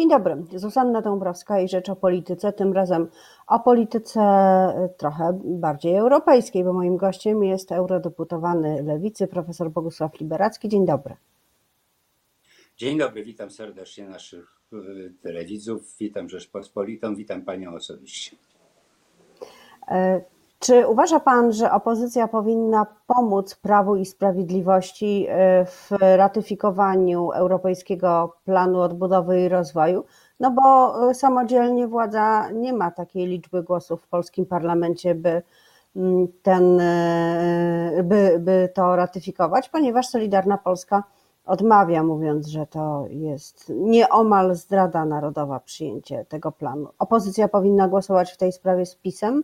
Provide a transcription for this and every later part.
Dzień dobry, Zuzanna Dąbrowska i Rzecz o Polityce, tym razem o polityce trochę bardziej europejskiej, bo moim gościem jest eurodeputowany Lewicy, profesor Bogusław Liberacki. Dzień dobry. Dzień dobry, witam serdecznie naszych e, telewidzów, witam Rzeczpospolitą, witam Panią osobiście. E, czy uważa Pan, że opozycja powinna pomóc Prawu i Sprawiedliwości e, w ratyfikowaniu Europejskiego Planu Odbudowy i Rozwoju? No bo e, samodzielnie władza nie ma takiej liczby głosów w polskim parlamencie, by, mm, ten, e, by, by to ratyfikować, ponieważ Solidarna Polska odmawia, mówiąc, że to jest nieomal zdrada narodowa przyjęcie tego planu. Opozycja powinna głosować w tej sprawie z PiSem?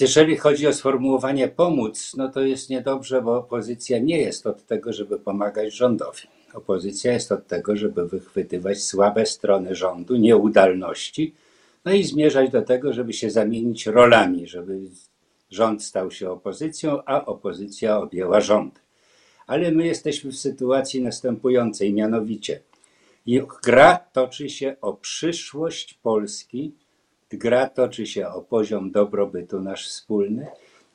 Jeżeli chodzi o sformułowanie pomóc, no to jest niedobrze, bo opozycja nie jest od tego, żeby pomagać rządowi. Opozycja jest od tego, żeby wychwytywać słabe strony rządu, nieudalności, no i zmierzać do tego, żeby się zamienić rolami, żeby rząd stał się opozycją, a opozycja objęła rząd. Ale my jesteśmy w sytuacji następującej, mianowicie gra toczy się o przyszłość Polski Gra toczy się o poziom dobrobytu nasz wspólny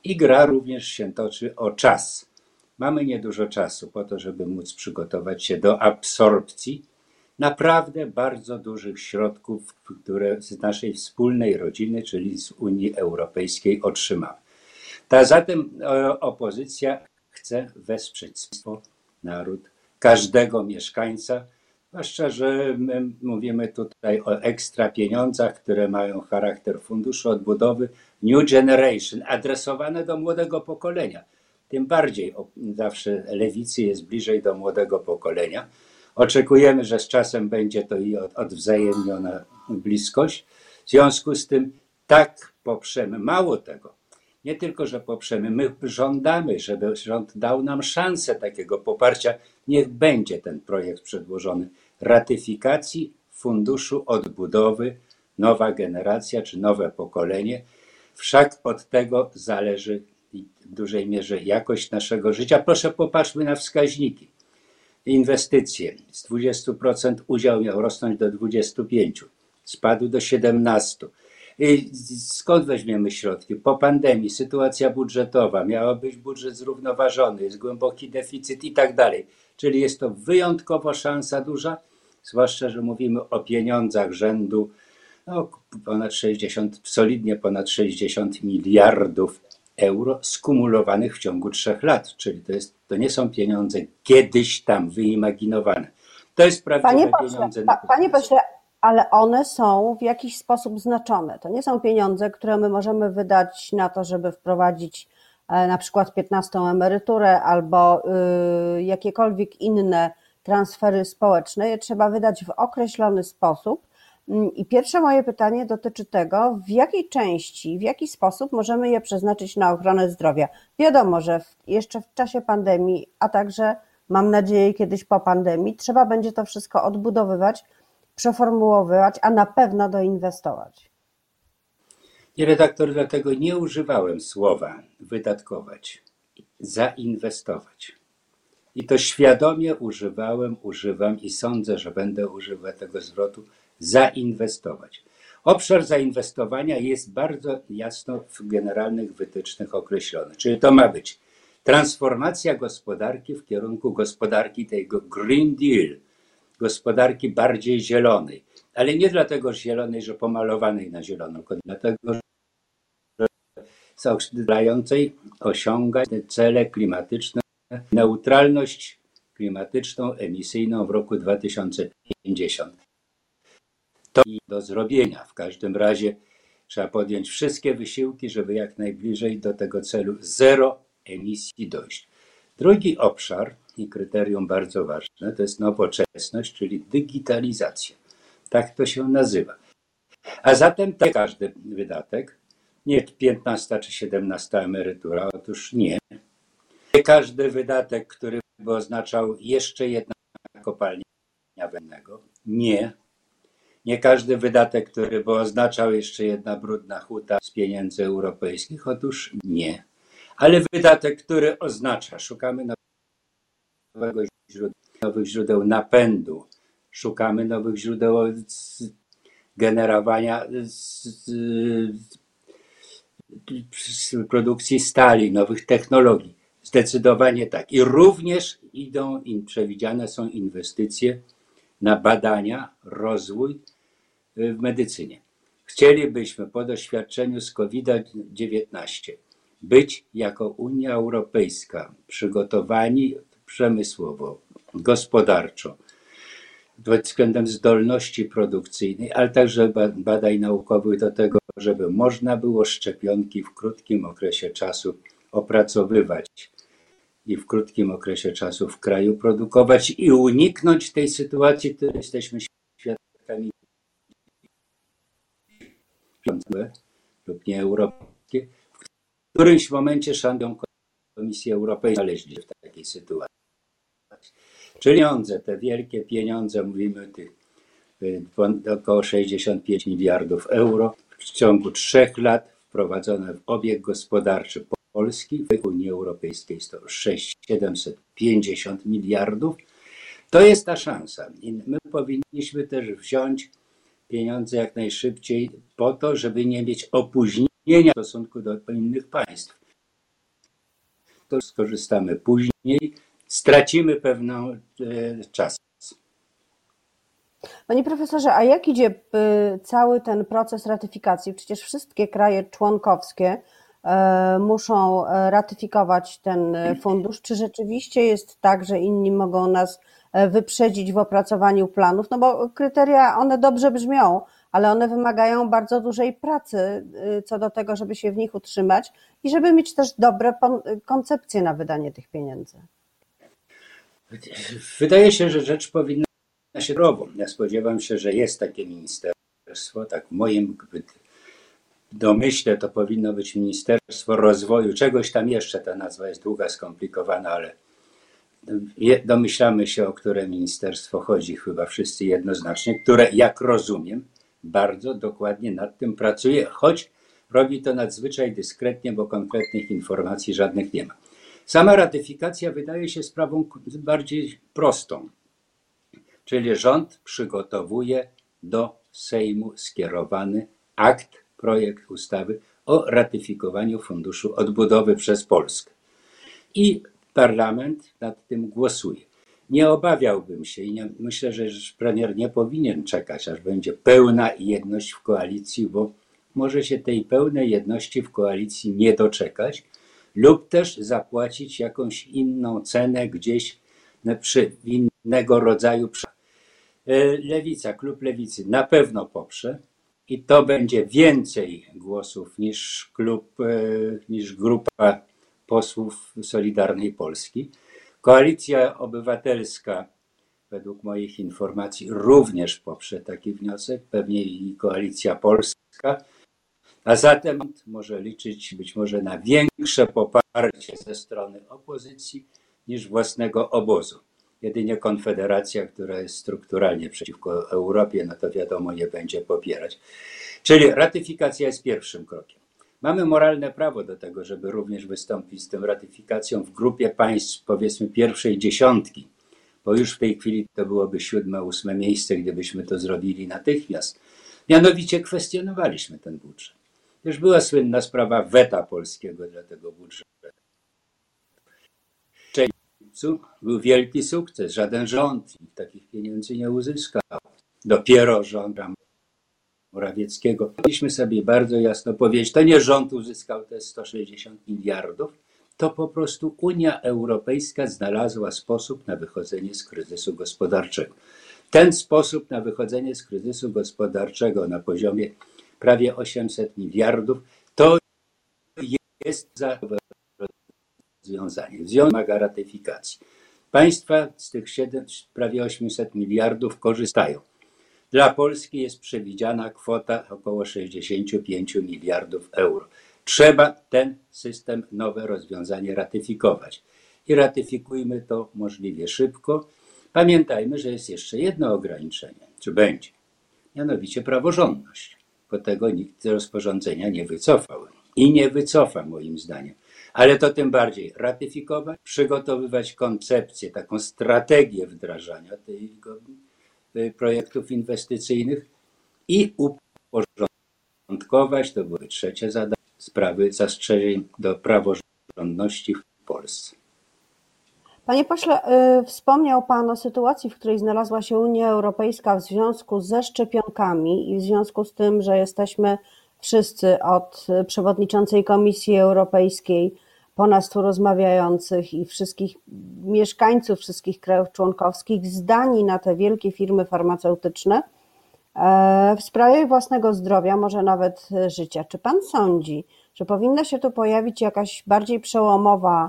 i gra również się toczy o czas. Mamy niedużo czasu po to, żeby móc przygotować się do absorpcji naprawdę bardzo dużych środków, które z naszej wspólnej rodziny, czyli z Unii Europejskiej otrzymamy. Ta zatem e, opozycja chce wesprzeć naród, każdego mieszkańca, Zwłaszcza, że my mówimy tutaj o ekstra pieniądzach, które mają charakter funduszu odbudowy New Generation, adresowane do młodego pokolenia. Tym bardziej zawsze lewicy jest bliżej do młodego pokolenia. Oczekujemy, że z czasem będzie to i odwzajemniona bliskość. W związku z tym tak poprzemy. Mało tego, nie tylko, że poprzemy, my żądamy, żeby rząd dał nam szansę takiego poparcia. Niech będzie ten projekt przedłożony ratyfikacji Funduszu Odbudowy nowa generacja czy nowe pokolenie. Wszak od tego zależy w dużej mierze jakość naszego życia. Proszę popatrzmy na wskaźniki. Inwestycje z 20% udział miał rosnąć do 25%, spadł do 17%. I skąd weźmiemy środki? Po pandemii sytuacja budżetowa, miała być budżet zrównoważony, jest głęboki deficyt i tak dalej. Czyli jest to wyjątkowo szansa duża, zwłaszcza, że mówimy o pieniądzach rzędu no, ponad 60, solidnie ponad 60 miliardów euro skumulowanych w ciągu trzech lat. Czyli to, jest, to nie są pieniądze kiedyś tam wyimaginowane. To jest prawdziwe panie pieniądze. Pośle, panie pośle, ale one są w jakiś sposób znaczone. To nie są pieniądze, które my możemy wydać na to, żeby wprowadzić na przykład 15 emeryturę albo y, jakiekolwiek inne transfery społeczne je trzeba wydać w określony sposób. Mm, I pierwsze moje pytanie dotyczy tego, w jakiej części, w jaki sposób możemy je przeznaczyć na ochronę zdrowia. Wiadomo, że jeszcze w czasie pandemii, a także mam nadzieję kiedyś po pandemii, trzeba będzie to wszystko odbudowywać, przeformułowywać, a na pewno doinwestować. Redaktor, dlatego nie używałem słowa wydatkować, zainwestować. I to świadomie używałem, używam i sądzę, że będę używał tego zwrotu zainwestować. Obszar zainwestowania jest bardzo jasno w generalnych wytycznych określony. Czyli to ma być transformacja gospodarki w kierunku gospodarki tego Green Deal, gospodarki bardziej zielonej. Ale nie dlatego zielonej, że pomalowanej na zielono, tylko dlatego, zaoszczędzającej osiągać cele klimatyczne neutralność klimatyczną emisyjną w roku 2050. To do zrobienia. W każdym razie trzeba podjąć wszystkie wysiłki, żeby jak najbliżej do tego celu zero emisji dojść. Drugi obszar i kryterium bardzo ważne to jest nowoczesność, czyli digitalizacja. Tak to się nazywa. A zatem tak każdy wydatek, nie 15 czy 17 emerytura, otóż nie, każdy wydatek, który by oznaczał jeszcze jedna kopalnia węgla. Nie. Nie każdy wydatek, który by oznaczał jeszcze jedna brudna huta z pieniędzy europejskich. Otóż nie. Ale wydatek, który oznacza, szukamy nowego źródeł, nowych źródeł napędu, szukamy nowych źródeł generowania z produkcji stali, nowych technologii. Zdecydowanie tak. I również idą, przewidziane są inwestycje na badania, rozwój y, w medycynie. Chcielibyśmy po doświadczeniu z COVID-19 być jako Unia Europejska przygotowani przemysłowo, gospodarczo, pod względem zdolności produkcyjnej, ale także badań naukowych do tego, żeby można było szczepionki w krótkim okresie czasu opracowywać i w krótkim okresie czasu w kraju produkować i uniknąć tej sytuacji, której jesteśmy świadkami lub nie europejskie, w którymś momencie szandą Komisji Europejskiej znaleźli w takiej sytuacji. Pieniądze, te wielkie pieniądze, mówimy o tych y, około 65 miliardów euro w ciągu trzech lat wprowadzone w obieg gospodarczy Polski w Unii Europejskiej jest to 750 miliardów. To jest ta szansa. I my powinniśmy też wziąć pieniądze jak najszybciej po to, żeby nie mieć opóźnienia w stosunku do innych państw. To skorzystamy później, stracimy pewną e, czas. Panie profesorze, a jak idzie y, cały ten proces ratyfikacji? Przecież wszystkie kraje członkowskie e, muszą e, ratyfikować ten fundusz. Czy rzeczywiście jest tak, że inni mogą nas wyprzedzić w opracowaniu planów? No bo kryteria, one dobrze brzmią, ale one wymagają bardzo dużej pracy y, co do tego, żeby się w nich utrzymać i żeby mieć też dobre koncepcje na wydanie tych pieniędzy. Wydaje się, że rzecz powinna się drogą. Ja spodziewam się, że jest takie ministerstwo, tak w moim domyśle to powinno być Ministerstwo Rozwoju, czegoś tam jeszcze, ta nazwa jest długa, skomplikowana, ale domyślamy się, o które ministerstwo chodzi, chyba wszyscy jednoznacznie, które, jak rozumiem, bardzo dokładnie nad tym pracuje, choć robi to nadzwyczaj dyskretnie, bo konkretnych informacji żadnych nie ma. Sama ratyfikacja wydaje się sprawą bardziej prostą, czyli rząd przygotowuje do Sejmu skierowany akt, projekt ustawy o ratyfikowaniu Funduszu Odbudowy przez Polskę. I parlament nad tym głosuje. Nie obawiałbym się i nie, myślę, że premier nie powinien czekać, aż będzie pełna jedność w koalicji, bo może się tej pełnej jedności w koalicji nie doczekać, lub też zapłacić jakąś inną cenę gdzieś przy innego rodzaju. E, Lewica, klub Lewicy na pewno poprze i to będzie więcej głosów niż klub, e, niż grupa posłów Solidarnej Polski. Koalicja Obywatelska, według moich informacji, również poprze taki wniosek, pewnie i Koalicja Polska. A zatem może liczyć być może na większe poparcie ze strony opozycji niż własnego obozu. Jedynie Konfederacja, która jest strukturalnie przeciwko Europie, no to wiadomo, nie będzie popierać. Czyli ratyfikacja jest pierwszym krokiem. Mamy moralne prawo do tego, żeby również wystąpić z tą ratyfikacją w grupie państw, powiedzmy, pierwszej dziesiątki, bo już w tej chwili to byłoby siódme, ósme miejsce, gdybyśmy to zrobili natychmiast. Mianowicie kwestionowaliśmy ten budżet. Już była słynna sprawa weta polskiego dla tego budżetu. Był wielki sukces. Żaden rząd takich pieniędzy nie uzyskał. Dopiero rząd Morawieckiego. Mogliśmy sobie bardzo jasno powiedzieć, to nie rząd uzyskał te 160 miliardów, to po prostu Unia Europejska znalazła sposób na wychodzenie z kryzysu gospodarczego. Ten sposób na wychodzenie z kryzysu gospodarczego na poziomie prawie 800 miliardów, to jest za rozwiązanie. W związku wymaga ratyfikacji. Państwa z tych 7, prawie 800 miliardów korzystają. Dla Polski jest przewidziana kwota około 65 miliardów euro. Trzeba ten system, nowe rozwiązanie ratyfikować. I ratyfikujmy to możliwie szybko. Pamiętajmy, że jest jeszcze jedno ograniczenie, czy będzie, mianowicie praworządność bo tego nikt z rozporządzenia nie wycofał. I nie wycofa, moim zdaniem. Ale to tym bardziej ratyfikować, przygotowywać koncepcję, taką strategię wdrażania tego y, projektów inwestycyjnych i uporządkować, to były trzecie zadanie, sprawy zastrzeżeń do praworządności w Polsce. Panie pośle, y, wspomniał Pan o sytuacji, w której znalazła się Unia Europejska w związku ze szczepionkami i w związku z tym, że jesteśmy wszyscy od przewodniczącej Komisji Europejskiej po nas tu rozmawiających i wszystkich mieszkańców wszystkich krajów członkowskich zdani na te wielkie firmy farmaceutyczne e, w sprawie własnego zdrowia, może nawet życia. Czy Pan sądzi, że powinna się tu pojawić jakaś bardziej przełomowa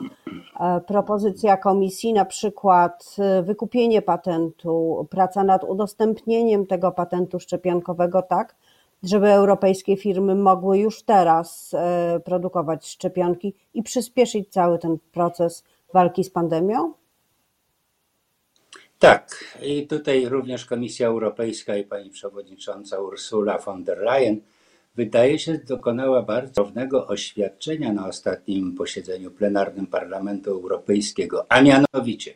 e, propozycja komisji, na przykład e, wykupienie patentu, praca nad udostępnieniem tego patentu szczepionkowego, tak, żeby europejskie firmy mogły już teraz e, produkować szczepionki i przyspieszyć cały ten proces walki z pandemią? Tak, i tutaj również Komisja Europejska i pani przewodnicząca Ursula von der Leyen wydaje się dokonała bardzo pewnego oświadczenia na ostatnim posiedzeniu plenarnym Parlamentu Europejskiego, a mianowicie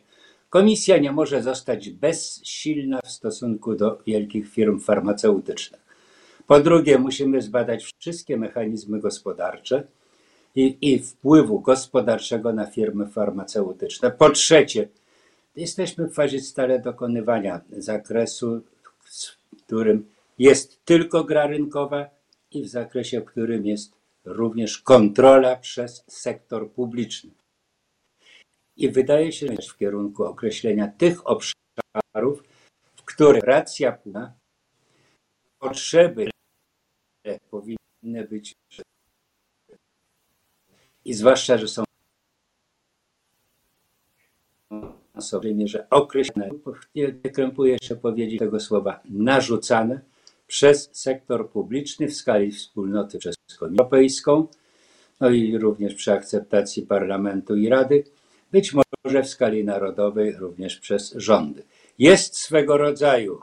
Komisja nie może zostać bezsilna w stosunku do wielkich firm farmaceutycznych. Po drugie, musimy zbadać wszystkie mechanizmy gospodarcze i, i wpływu gospodarczego na firmy farmaceutyczne. Po trzecie, jesteśmy w fazie stale dokonywania zakresu, w którym jest tylko gra rynkowa i w zakresie, w którym jest również kontrola przez sektor publiczny. I wydaje się, że w kierunku określenia tych obszarów, w których racja płynna, potrzeby powinny być i zwłaszcza, że są w mierze określone, nie krępuję się powiedzieć tego słowa, narzucane przez sektor publiczny w skali wspólnoty przez Komisję Europejską, no i również przy akceptacji Parlamentu i Rady, być może w skali narodowej również przez rządy. Jest swego rodzaju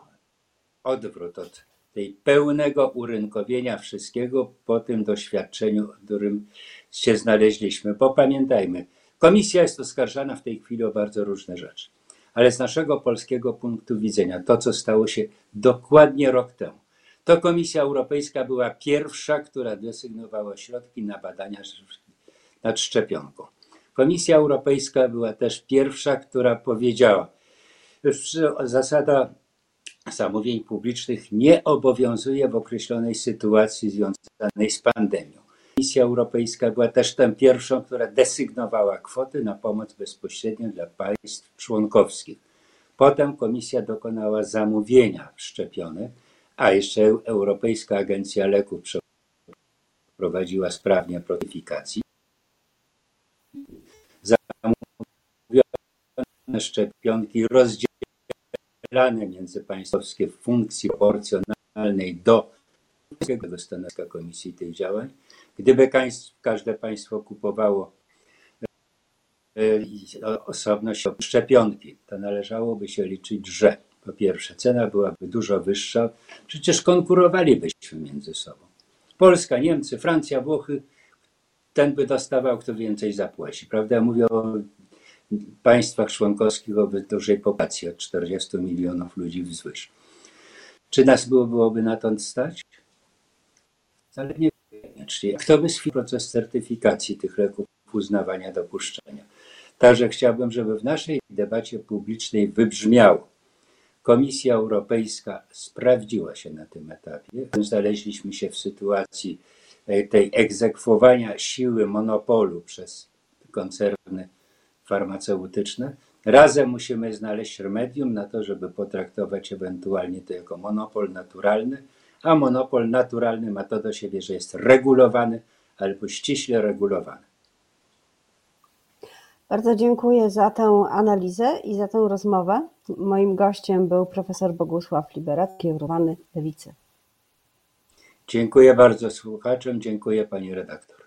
odwrót od tej pełnego urynkowienia wszystkiego po tym doświadczeniu, w którym się znaleźliśmy. Bo pamiętajmy, komisja jest oskarżana w tej chwili o bardzo różne rzeczy. Ale z naszego polskiego punktu widzenia, to co stało się dokładnie rok temu, to Komisja Europejska była pierwsza, która desygnowała środki na badania nad szczepionką. Komisja Europejska była też pierwsza, która powiedziała, że zasada zamówień publicznych nie obowiązuje w określonej sytuacji związanej z pandemią. Komisja Europejska była też tą pierwszą, która desygnowała kwoty na pomoc bezpośrednią dla państw członkowskich. Potem komisja dokonała zamówienia szczepionek, a jeszcze Europejska Agencja Leków przeprowadziła sprawnie protyfikacji. Zamówione szczepionki rozdzielone plany międzypaństwowskie w funkcji proporcjonalnej do tego stanowiska Komisji tych działań. Gdyby każde państwo kupowało e, osobno szczepionki, to należałoby się liczyć, że po pierwsze cena byłaby dużo wyższa, przecież konkurowalibyśmy między sobą. Polska, Niemcy, Francja, Włochy, ten by dostawał, kto więcej zapłaci, prawda? Mówię o państwach członkowskich o dużej populacji, od 40 milionów ludzi wzwyż. Czy nas było, byłoby na to stać? Ale nie koniecznie. Kto by proces certyfikacji tych leków, uznawania, dopuszczenia? Także chciałbym, żeby w naszej debacie publicznej wybrzmiało, Komisja Europejska sprawdziła się na tym etapie. Znaleźliśmy się w sytuacji e, tej egzekwowania siły monopolu przez koncerny farmaceutyczne. Razem musimy znaleźć remedium na to, żeby potraktować ewentualnie to jako monopol naturalny, a monopol naturalny ma to do siebie, że jest regulowany albo ściśle regulowany. Bardzo dziękuję za tę analizę i za tę rozmowę. Moim gościem był profesor Bogusław Liberat, kierowany Lewicy. Dziękuję bardzo słuchaczom, dziękuję pani redaktor.